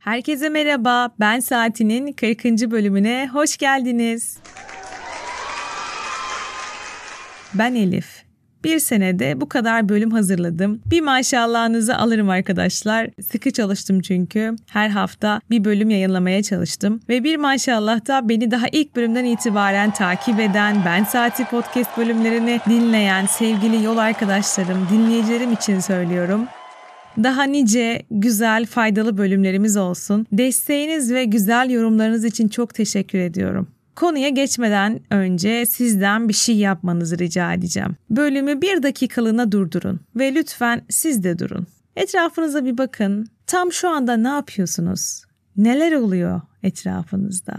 Herkese merhaba. Ben Saati'nin 40. bölümüne hoş geldiniz. Ben Elif. Bir senede bu kadar bölüm hazırladım. Bir maşallahınızı alırım arkadaşlar. Sıkı çalıştım çünkü. Her hafta bir bölüm yayınlamaya çalıştım. Ve bir maşallah da beni daha ilk bölümden itibaren takip eden, Ben Saati podcast bölümlerini dinleyen sevgili yol arkadaşlarım, dinleyicilerim için söylüyorum. Daha nice güzel faydalı bölümlerimiz olsun. Desteğiniz ve güzel yorumlarınız için çok teşekkür ediyorum. Konuya geçmeden önce sizden bir şey yapmanızı rica edeceğim. Bölümü bir dakikalığına durdurun ve lütfen siz de durun. Etrafınıza bir bakın. Tam şu anda ne yapıyorsunuz? Neler oluyor etrafınızda?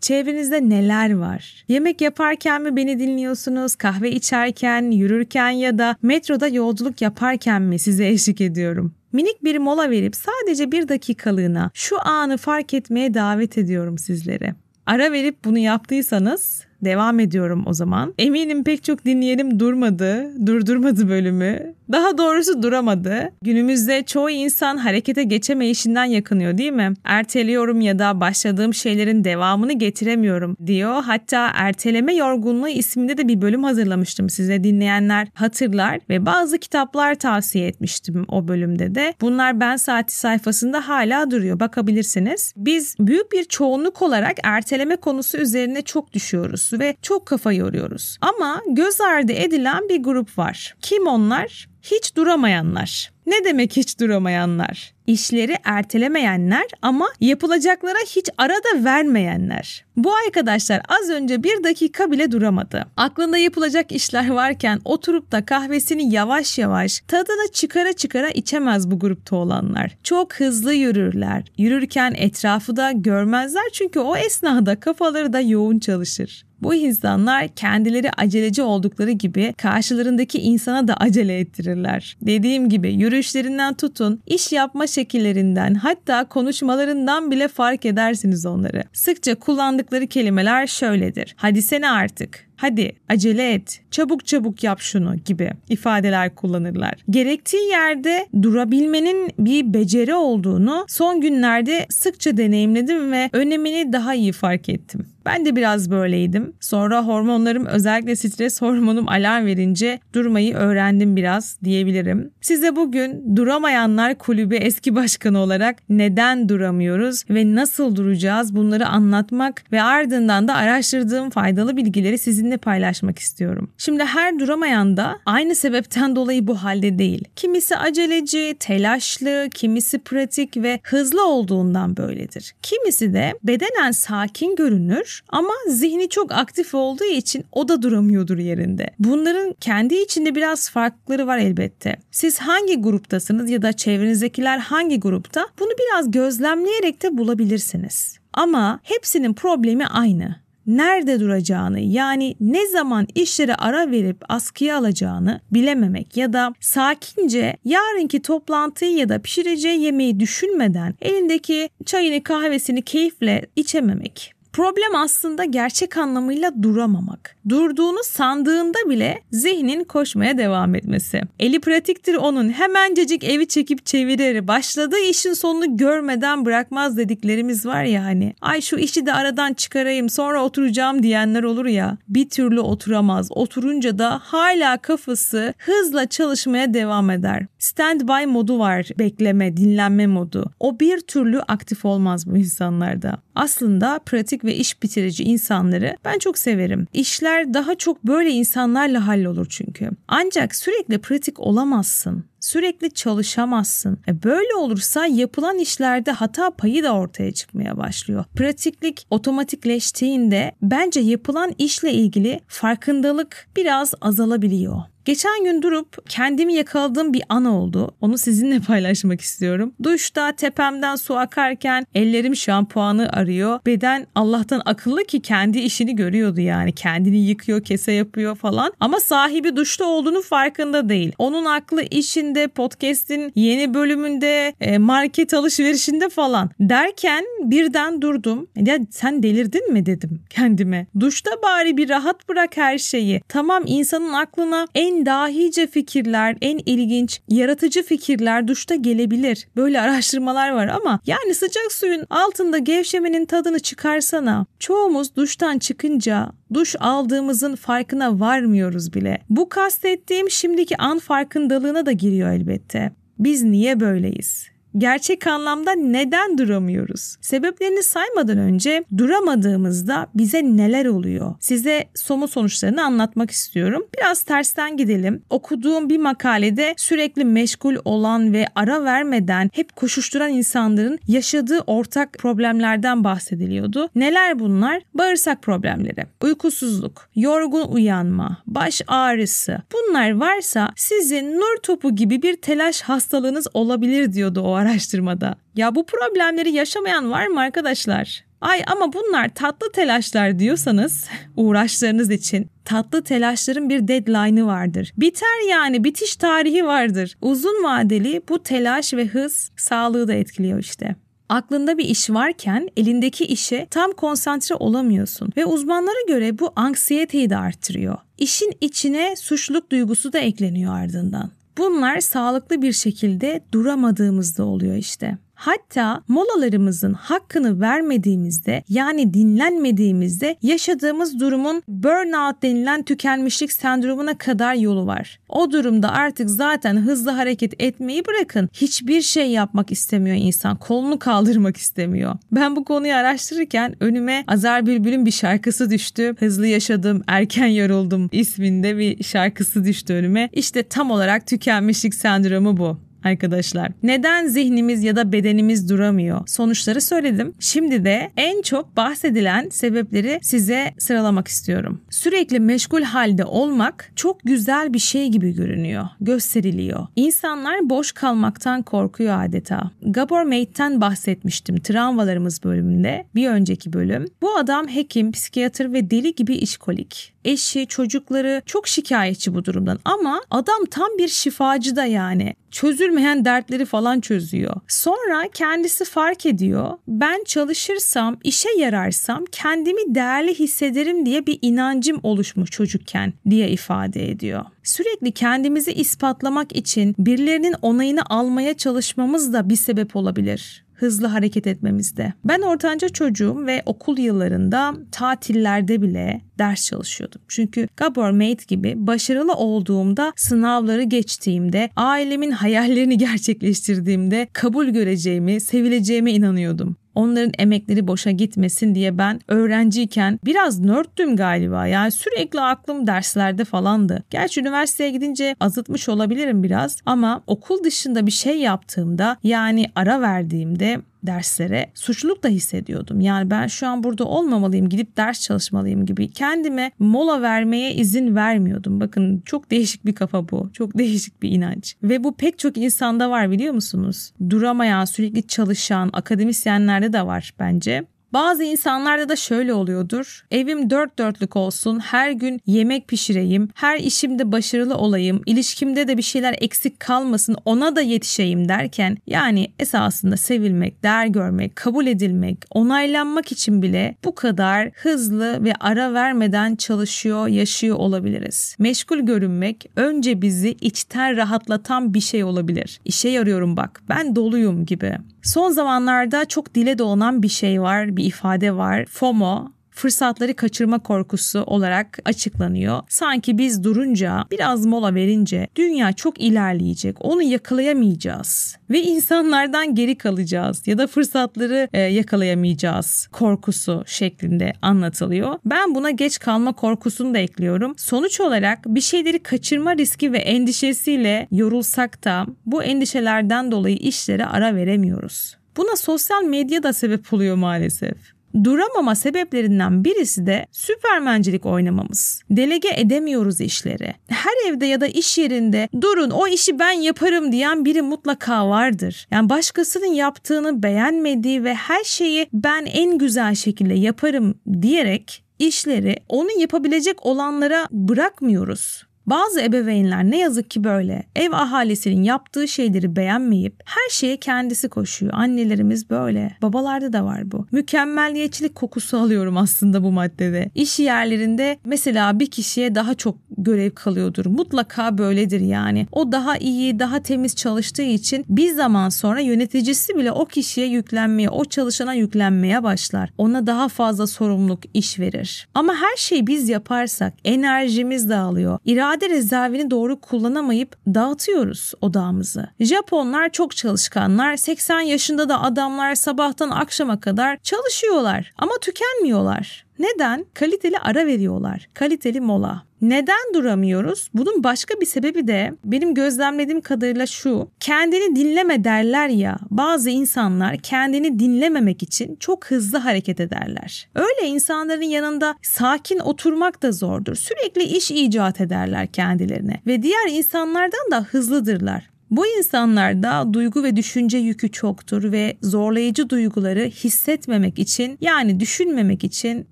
Çevrenizde neler var? Yemek yaparken mi beni dinliyorsunuz? Kahve içerken, yürürken ya da metroda yolculuk yaparken mi size eşlik ediyorum? Minik bir mola verip sadece bir dakikalığına şu anı fark etmeye davet ediyorum sizleri. Ara verip bunu yaptıysanız devam ediyorum o zaman. Eminim pek çok dinleyenim durmadı, durdurmadı bölümü. Daha doğrusu duramadı. Günümüzde çoğu insan harekete geçemeyişinden yakınıyor değil mi? Erteliyorum ya da başladığım şeylerin devamını getiremiyorum diyor. Hatta erteleme yorgunluğu isminde de bir bölüm hazırlamıştım size dinleyenler hatırlar ve bazı kitaplar tavsiye etmiştim o bölümde de. Bunlar Ben Saati sayfasında hala duruyor bakabilirsiniz. Biz büyük bir çoğunluk olarak erteleme konusu üzerine çok düşüyoruz ve çok kafa yoruyoruz. Ama göz ardı edilen bir grup var. Kim onlar? hiç duramayanlar. Ne demek hiç duramayanlar? İşleri ertelemeyenler ama yapılacaklara hiç arada vermeyenler. Bu arkadaşlar az önce bir dakika bile duramadı. Aklında yapılacak işler varken oturup da kahvesini yavaş yavaş tadını çıkara çıkara içemez bu grupta olanlar. Çok hızlı yürürler. Yürürken etrafı da görmezler çünkü o esnada kafaları da yoğun çalışır. Bu insanlar kendileri aceleci oldukları gibi karşılarındaki insana da acele ettirirler. Dediğim gibi yürüyüşlerinden tutun, iş yapma şekillerinden hatta konuşmalarından bile fark edersiniz onları. Sıkça kullandıkları kelimeler şöyledir. Hadi sene artık. Hadi acele et, çabuk çabuk yap şunu gibi ifadeler kullanırlar. Gerektiği yerde durabilmenin bir beceri olduğunu son günlerde sıkça deneyimledim ve önemini daha iyi fark ettim. Ben de biraz böyleydim. Sonra hormonlarım özellikle stres hormonum alarm verince durmayı öğrendim biraz diyebilirim. Size bugün Duramayanlar Kulübü eski başkanı olarak neden duramıyoruz ve nasıl duracağız bunları anlatmak ve ardından da araştırdığım faydalı bilgileri sizinle paylaşmak istiyorum. Şimdi her duramayan da aynı sebepten dolayı bu halde değil. Kimisi aceleci, telaşlı, kimisi pratik ve hızlı olduğundan böyledir. Kimisi de bedenen sakin görünür ama zihni çok aktif olduğu için o da duramıyordur yerinde. Bunların kendi içinde biraz farkları var elbette. Siz hangi gruptasınız ya da çevrenizdekiler hangi grupta bunu biraz gözlemleyerek de bulabilirsiniz. Ama hepsinin problemi aynı nerede duracağını yani ne zaman işlere ara verip askıya alacağını bilememek ya da sakince yarınki toplantıyı ya da pişireceği yemeği düşünmeden elindeki çayını kahvesini keyifle içememek. Problem aslında gerçek anlamıyla duramamak. Durduğunu sandığında bile zihnin koşmaya devam etmesi. Eli pratiktir onun hemencecik evi çekip çevirir. Başladığı işin sonunu görmeden bırakmaz dediklerimiz var ya hani. Ay şu işi de aradan çıkarayım sonra oturacağım diyenler olur ya. Bir türlü oturamaz. Oturunca da hala kafası hızla çalışmaya devam eder. Standby modu var. Bekleme, dinlenme modu. O bir türlü aktif olmaz bu insanlarda. Aslında pratik ve iş bitirici insanları ben çok severim. İşler daha çok böyle insanlarla hallolur çünkü. Ancak sürekli pratik olamazsın sürekli çalışamazsın. E böyle olursa yapılan işlerde hata payı da ortaya çıkmaya başlıyor. Pratiklik otomatikleştiğinde bence yapılan işle ilgili farkındalık biraz azalabiliyor. Geçen gün durup kendimi yakaladığım bir an oldu. Onu sizinle paylaşmak istiyorum. Duşta tepemden su akarken ellerim şampuanı arıyor. Beden Allah'tan akıllı ki kendi işini görüyordu yani. Kendini yıkıyor, kese yapıyor falan. Ama sahibi duşta olduğunu farkında değil. Onun aklı işinde, podcast'in yeni bölümünde, e, market alışverişinde falan. Derken birden durdum. Ya sen delirdin mi dedim kendime. Duşta bari bir rahat bırak her şeyi. Tamam insanın aklına en en dahice fikirler, en ilginç, yaratıcı fikirler duşta gelebilir. Böyle araştırmalar var ama yani sıcak suyun altında gevşemenin tadını çıkarsana. Çoğumuz duştan çıkınca duş aldığımızın farkına varmıyoruz bile. Bu kastettiğim şimdiki an farkındalığına da giriyor elbette. Biz niye böyleyiz? Gerçek anlamda neden duramıyoruz? Sebeplerini saymadan önce duramadığımızda bize neler oluyor? Size somut sonuçlarını anlatmak istiyorum. Biraz tersten gidelim. Okuduğum bir makalede sürekli meşgul olan ve ara vermeden hep koşuşturan insanların yaşadığı ortak problemlerden bahsediliyordu. Neler bunlar? Bağırsak problemleri, uykusuzluk, yorgun uyanma, baş ağrısı. Bunlar varsa sizin nur topu gibi bir telaş hastalığınız olabilir diyordu o araştırmada. Ya bu problemleri yaşamayan var mı arkadaşlar? Ay ama bunlar tatlı telaşlar diyorsanız uğraşlarınız için tatlı telaşların bir deadline'ı vardır. Biter yani bitiş tarihi vardır. Uzun vadeli bu telaş ve hız sağlığı da etkiliyor işte. Aklında bir iş varken elindeki işe tam konsantre olamıyorsun ve uzmanlara göre bu anksiyeteyi de arttırıyor. İşin içine suçluluk duygusu da ekleniyor ardından. Bunlar sağlıklı bir şekilde duramadığımızda oluyor işte. Hatta molalarımızın hakkını vermediğimizde yani dinlenmediğimizde yaşadığımız durumun burnout denilen tükenmişlik sendromuna kadar yolu var. O durumda artık zaten hızlı hareket etmeyi bırakın. Hiçbir şey yapmak istemiyor insan. Kolunu kaldırmak istemiyor. Ben bu konuyu araştırırken önüme Azar Bülbül'ün bir şarkısı düştü. Hızlı yaşadım, erken yoruldum isminde bir şarkısı düştü önüme. İşte tam olarak tükenmişlik sendromu bu arkadaşlar. Neden zihnimiz ya da bedenimiz duramıyor? Sonuçları söyledim. Şimdi de en çok bahsedilen sebepleri size sıralamak istiyorum. Sürekli meşgul halde olmak çok güzel bir şey gibi görünüyor, gösteriliyor. İnsanlar boş kalmaktan korkuyor adeta. Gabor Mate'ten bahsetmiştim travmalarımız bölümünde. Bir önceki bölüm. Bu adam hekim, psikiyatr ve deli gibi işkolik eşi, çocukları çok şikayetçi bu durumdan ama adam tam bir şifacı da yani. Çözülmeyen dertleri falan çözüyor. Sonra kendisi fark ediyor. Ben çalışırsam, işe yararsam kendimi değerli hissederim diye bir inancım oluşmuş çocukken diye ifade ediyor. Sürekli kendimizi ispatlamak için birilerinin onayını almaya çalışmamız da bir sebep olabilir hızlı hareket etmemizde. Ben ortanca çocuğum ve okul yıllarında tatillerde bile ders çalışıyordum. Çünkü Gabor Mate gibi başarılı olduğumda, sınavları geçtiğimde, ailemin hayallerini gerçekleştirdiğimde kabul göreceğimi, sevileceğime inanıyordum onların emekleri boşa gitmesin diye ben öğrenciyken biraz nörttüm galiba. Yani sürekli aklım derslerde falandı. Gerçi üniversiteye gidince azıtmış olabilirim biraz ama okul dışında bir şey yaptığımda yani ara verdiğimde derslere suçluluk da hissediyordum. Yani ben şu an burada olmamalıyım, gidip ders çalışmalıyım gibi kendime mola vermeye izin vermiyordum. Bakın çok değişik bir kafa bu. Çok değişik bir inanç. Ve bu pek çok insanda var biliyor musunuz? Duramayan, sürekli çalışan akademisyenlerde de var bence. Bazı insanlarda da şöyle oluyordur. Evim dört dörtlük olsun, her gün yemek pişireyim, her işimde başarılı olayım, ilişkimde de bir şeyler eksik kalmasın, ona da yetişeyim derken yani esasında sevilmek, değer görmek, kabul edilmek, onaylanmak için bile bu kadar hızlı ve ara vermeden çalışıyor, yaşıyor olabiliriz. Meşgul görünmek önce bizi içten rahatlatan bir şey olabilir. İşe yarıyorum bak, ben doluyum gibi. Son zamanlarda çok dile dolanan bir şey var, bir ifade var. FOMO fırsatları kaçırma korkusu olarak açıklanıyor. Sanki biz durunca, biraz mola verince dünya çok ilerleyecek. Onu yakalayamayacağız ve insanlardan geri kalacağız ya da fırsatları e, yakalayamayacağız korkusu şeklinde anlatılıyor. Ben buna geç kalma korkusunu da ekliyorum. Sonuç olarak bir şeyleri kaçırma riski ve endişesiyle yorulsak da bu endişelerden dolayı işlere ara veremiyoruz. Buna sosyal medya da sebep oluyor maalesef. Duramama sebeplerinden birisi de süpermencilik oynamamız. Delege edemiyoruz işleri. Her evde ya da iş yerinde durun o işi ben yaparım diyen biri mutlaka vardır. Yani başkasının yaptığını beğenmediği ve her şeyi ben en güzel şekilde yaparım diyerek işleri onu yapabilecek olanlara bırakmıyoruz. Bazı ebeveynler ne yazık ki böyle. Ev ahalisinin yaptığı şeyleri beğenmeyip her şeye kendisi koşuyor. Annelerimiz böyle. Babalarda da var bu. Mükemmelliyetçilik kokusu alıyorum aslında bu maddede. İş yerlerinde mesela bir kişiye daha çok görev kalıyordur. Mutlaka böyledir yani. O daha iyi, daha temiz çalıştığı için bir zaman sonra yöneticisi bile o kişiye yüklenmeye, o çalışana yüklenmeye başlar. Ona daha fazla sorumluluk, iş verir. Ama her şeyi biz yaparsak enerjimiz dağılıyor. İrade rezervini doğru kullanamayıp dağıtıyoruz odağımızı. Japonlar çok çalışkanlar. 80 yaşında da adamlar sabahtan akşama kadar çalışıyorlar ama tükenmiyorlar. Neden? Kaliteli ara veriyorlar. Kaliteli mola. Neden duramıyoruz? Bunun başka bir sebebi de benim gözlemlediğim kadarıyla şu. Kendini dinleme derler ya. Bazı insanlar kendini dinlememek için çok hızlı hareket ederler. Öyle insanların yanında sakin oturmak da zordur. Sürekli iş icat ederler kendilerine ve diğer insanlardan da hızlıdırlar. Bu insanlarda duygu ve düşünce yükü çoktur ve zorlayıcı duyguları hissetmemek için yani düşünmemek için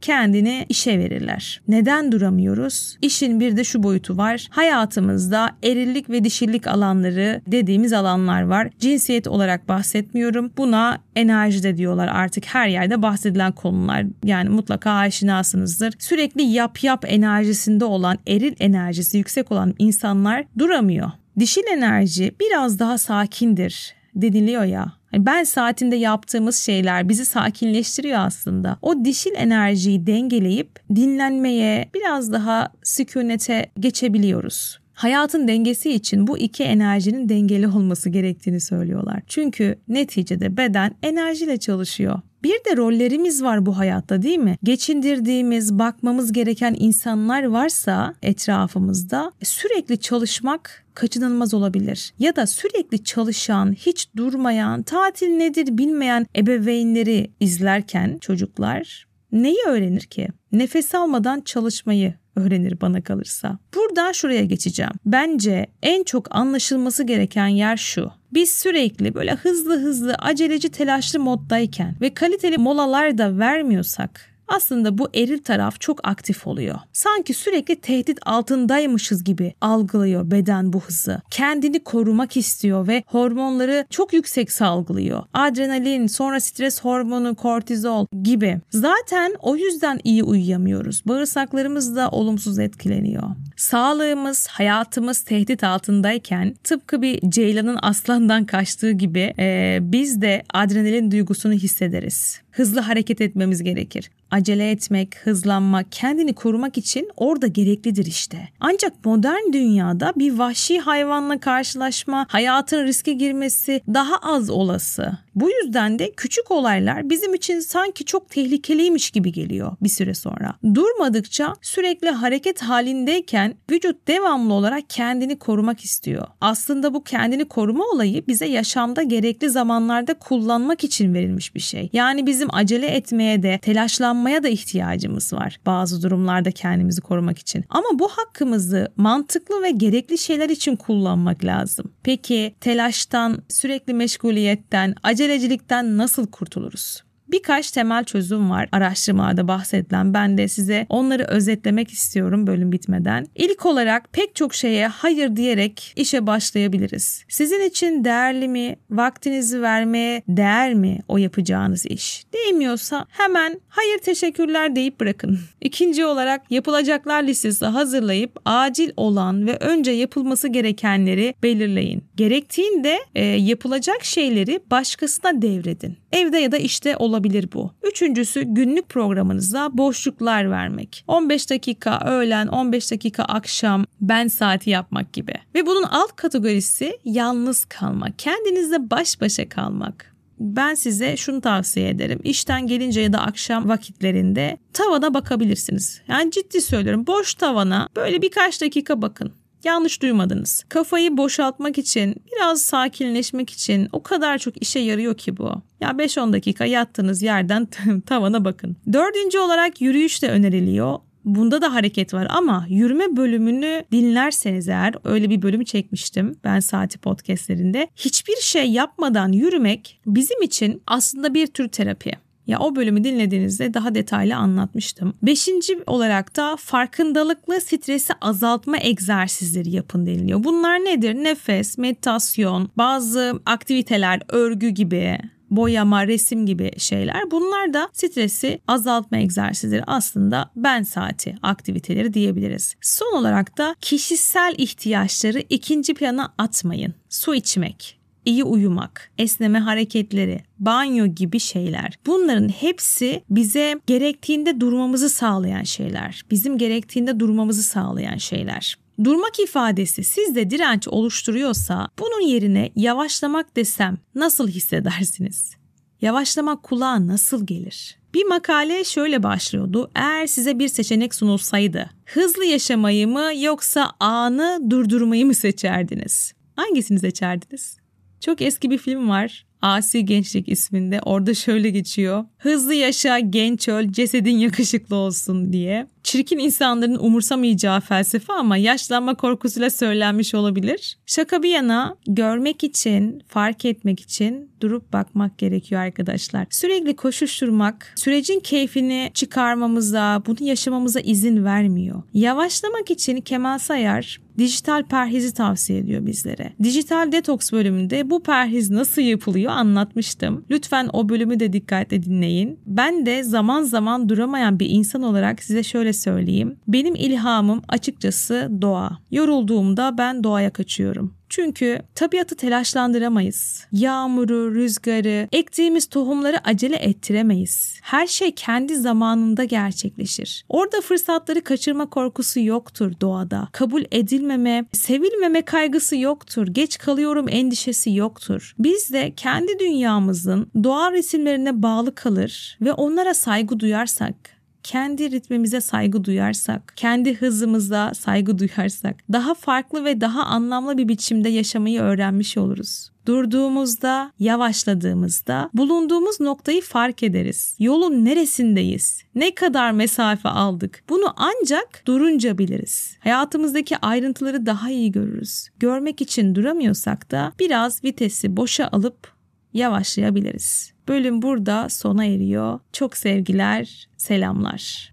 kendini işe verirler. Neden duramıyoruz? İşin bir de şu boyutu var. Hayatımızda erillik ve dişillik alanları dediğimiz alanlar var. Cinsiyet olarak bahsetmiyorum. Buna enerji de diyorlar artık her yerde bahsedilen konular. Yani mutlaka aşinasınızdır. Sürekli yap yap enerjisinde olan, eril enerjisi yüksek olan insanlar duramıyor. Dişil enerji biraz daha sakindir deniliyor ya. Hani ben saatinde yaptığımız şeyler bizi sakinleştiriyor aslında. O dişil enerjiyi dengeleyip dinlenmeye, biraz daha sükunete geçebiliyoruz. Hayatın dengesi için bu iki enerjinin dengeli olması gerektiğini söylüyorlar. Çünkü neticede beden enerjiyle çalışıyor. Bir de rollerimiz var bu hayatta değil mi? Geçindirdiğimiz, bakmamız gereken insanlar varsa etrafımızda sürekli çalışmak kaçınılmaz olabilir. Ya da sürekli çalışan, hiç durmayan, tatil nedir bilmeyen ebeveynleri izlerken çocuklar neyi öğrenir ki? Nefes almadan çalışmayı öğrenir bana kalırsa. Buradan şuraya geçeceğim. Bence en çok anlaşılması gereken yer şu. Biz sürekli böyle hızlı hızlı aceleci telaşlı moddayken ve kaliteli molalar da vermiyorsak aslında bu eril taraf çok aktif oluyor. Sanki sürekli tehdit altındaymışız gibi algılıyor beden bu hızı. Kendini korumak istiyor ve hormonları çok yüksek salgılıyor. Adrenalin, sonra stres hormonu, kortizol gibi. Zaten o yüzden iyi uyuyamıyoruz. Bağırsaklarımız da olumsuz etkileniyor. Sağlığımız, hayatımız tehdit altındayken tıpkı bir ceylanın aslandan kaçtığı gibi e, biz de adrenalin duygusunu hissederiz hızlı hareket etmemiz gerekir. Acele etmek, hızlanmak, kendini korumak için orada gereklidir işte. Ancak modern dünyada bir vahşi hayvanla karşılaşma, hayatın riske girmesi daha az olası. Bu yüzden de küçük olaylar bizim için sanki çok tehlikeliymiş gibi geliyor bir süre sonra. Durmadıkça sürekli hareket halindeyken vücut devamlı olarak kendini korumak istiyor. Aslında bu kendini koruma olayı bize yaşamda gerekli zamanlarda kullanmak için verilmiş bir şey. Yani bizim acele etmeye de telaşlanmaya da ihtiyacımız var bazı durumlarda kendimizi korumak için. Ama bu hakkımızı mantıklı ve gerekli şeyler için kullanmak lazım. Peki telaştan, sürekli meşguliyetten, acelecilikten nasıl kurtuluruz? Birkaç temel çözüm var araştırmalarda bahsedilen. Ben de size onları özetlemek istiyorum bölüm bitmeden. İlk olarak pek çok şeye hayır diyerek işe başlayabiliriz. Sizin için değerli mi? Vaktinizi vermeye değer mi o yapacağınız iş? Değmiyorsa hemen hayır teşekkürler deyip bırakın. İkinci olarak yapılacaklar listesi hazırlayıp acil olan ve önce yapılması gerekenleri belirleyin. Gerektiğinde e, yapılacak şeyleri başkasına devredin. Evde ya da işte olabilir bu. Üçüncüsü günlük programınıza boşluklar vermek. 15 dakika öğlen, 15 dakika akşam ben saati yapmak gibi. Ve bunun alt kategorisi yalnız kalmak. Kendinizle baş başa kalmak ben size şunu tavsiye ederim. İşten gelince ya da akşam vakitlerinde tavana bakabilirsiniz. Yani ciddi söylüyorum. Boş tavana böyle birkaç dakika bakın. Yanlış duymadınız. Kafayı boşaltmak için, biraz sakinleşmek için o kadar çok işe yarıyor ki bu. Ya 5-10 dakika yattığınız yerden tavana bakın. Dördüncü olarak yürüyüş de öneriliyor. Bunda da hareket var ama yürüme bölümünü dinlerseniz eğer öyle bir bölümü çekmiştim ben saati podcastlerinde. Hiçbir şey yapmadan yürümek bizim için aslında bir tür terapi. Ya o bölümü dinlediğinizde daha detaylı anlatmıştım. Beşinci olarak da farkındalıklı stresi azaltma egzersizleri yapın deniliyor. Bunlar nedir? Nefes, meditasyon, bazı aktiviteler, örgü gibi, boyama, resim gibi şeyler. Bunlar da stresi azaltma egzersizleri aslında ben saati aktiviteleri diyebiliriz. Son olarak da kişisel ihtiyaçları ikinci plana atmayın. Su içmek, iyi uyumak, esneme hareketleri, banyo gibi şeyler. Bunların hepsi bize gerektiğinde durmamızı sağlayan şeyler. Bizim gerektiğinde durmamızı sağlayan şeyler. Durmak ifadesi sizde direnç oluşturuyorsa bunun yerine yavaşlamak desem nasıl hissedersiniz? Yavaşlamak kulağa nasıl gelir? Bir makale şöyle başlıyordu. Eğer size bir seçenek sunulsaydı hızlı yaşamayı mı yoksa anı durdurmayı mı seçerdiniz? Hangisini seçerdiniz? Çok eski bir film var. Asi Gençlik isminde. Orada şöyle geçiyor. Hızlı yaşa, genç öl, cesedin yakışıklı olsun diye. Çirkin insanların umursamayacağı felsefe ama yaşlanma korkusuyla söylenmiş olabilir. Şaka bir yana görmek için, fark etmek için durup bakmak gerekiyor arkadaşlar. Sürekli koşuşturmak sürecin keyfini çıkarmamıza, bunu yaşamamıza izin vermiyor. Yavaşlamak için Kemal Sayar dijital perhizi tavsiye ediyor bizlere. Dijital detoks bölümünde bu perhiz nasıl yapılıyor anlatmıştım. Lütfen o bölümü de dikkatle dinleyin. Ben de zaman zaman duramayan bir insan olarak size şöyle söyleyeyim. Benim ilhamım açıkçası doğa. Yorulduğumda ben doğaya kaçıyorum. Çünkü tabiatı telaşlandıramayız. Yağmuru, rüzgarı, ektiğimiz tohumları acele ettiremeyiz. Her şey kendi zamanında gerçekleşir. Orada fırsatları kaçırma korkusu yoktur doğada. Kabul edilmeme, sevilmeme kaygısı yoktur. Geç kalıyorum endişesi yoktur. Biz de kendi dünyamızın doğal resimlerine bağlı kalır ve onlara saygı duyarsak kendi ritmimize saygı duyarsak, kendi hızımıza saygı duyarsak daha farklı ve daha anlamlı bir biçimde yaşamayı öğrenmiş oluruz. Durduğumuzda, yavaşladığımızda bulunduğumuz noktayı fark ederiz. Yolun neresindeyiz? Ne kadar mesafe aldık? Bunu ancak durunca biliriz. Hayatımızdaki ayrıntıları daha iyi görürüz. Görmek için duramıyorsak da biraz vitesi boşa alıp yavaşlayabiliriz. Bölüm burada sona eriyor. Çok sevgiler, selamlar.